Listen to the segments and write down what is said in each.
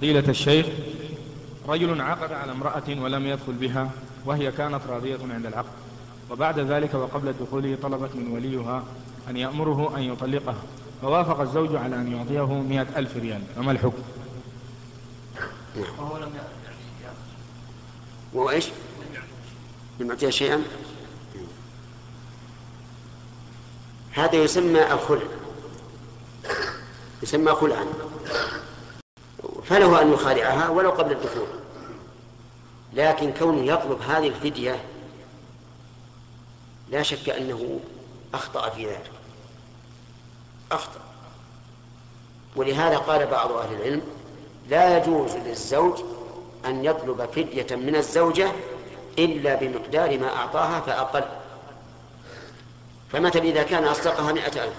فضيلة الشيخ رجل عقد على امرأة ولم يدخل بها وهي كانت راضية عند العقد. وبعد ذلك وقبل دخوله طلبت من وليها أن يأمره أن يطلقها. فوافق الزوج على أن يعطيه مئة ألف ريال. فما الحكم؟ وهو لم وهو إيش؟ لم يعطيها شيئا؟ هذا يسمى الخلع. يسمى خلعا. فله أن يخالعها ولو قبل الدخول. لكن كونه يطلب هذه الفدية لا شك أنه أخطأ في ذلك. أخطأ. ولهذا قال بعض أهل العلم لا يجوز للزوج أن يطلب فدية من الزوجة إلا بمقدار ما أعطاها فأقل. فمثلا إذا كان أصدقها مئة ألف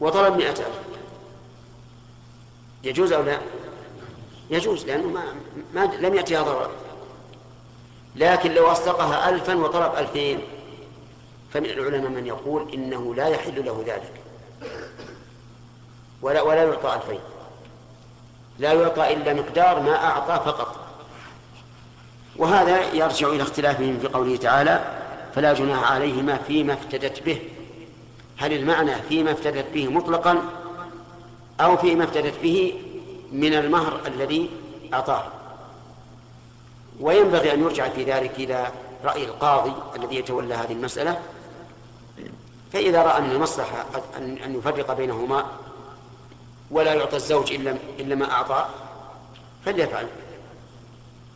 وطلب مئة ألف يجوز أو لا؟ يجوز لأنه ما, ما لم يأتيها ضرر لكن لو أصدقها ألفا وطلب ألفين فمن العلماء من يقول إنه لا يحل له ذلك. ولا ولا يعطى ألفين. لا يعطى إلا مقدار ما أعطى فقط. وهذا يرجع إلى اختلافهم في قوله تعالى فلا جناح عليهما فيما افتدت به هل المعنى فيما افتدت به مطلقا؟ أو فيما افتدت به من المهر الذي أعطاه. وينبغي أن يرجع في ذلك إلى رأي القاضي الذي يتولى هذه المسألة. فإذا رأى من المصلحة أن يفرق بينهما ولا يعطى الزوج إلا إلا ما أعطى فليفعل.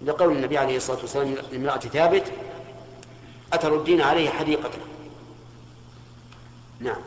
لقول النبي عليه الصلاة والسلام لامرأة ثابت أتردين عليه حديقته نعم.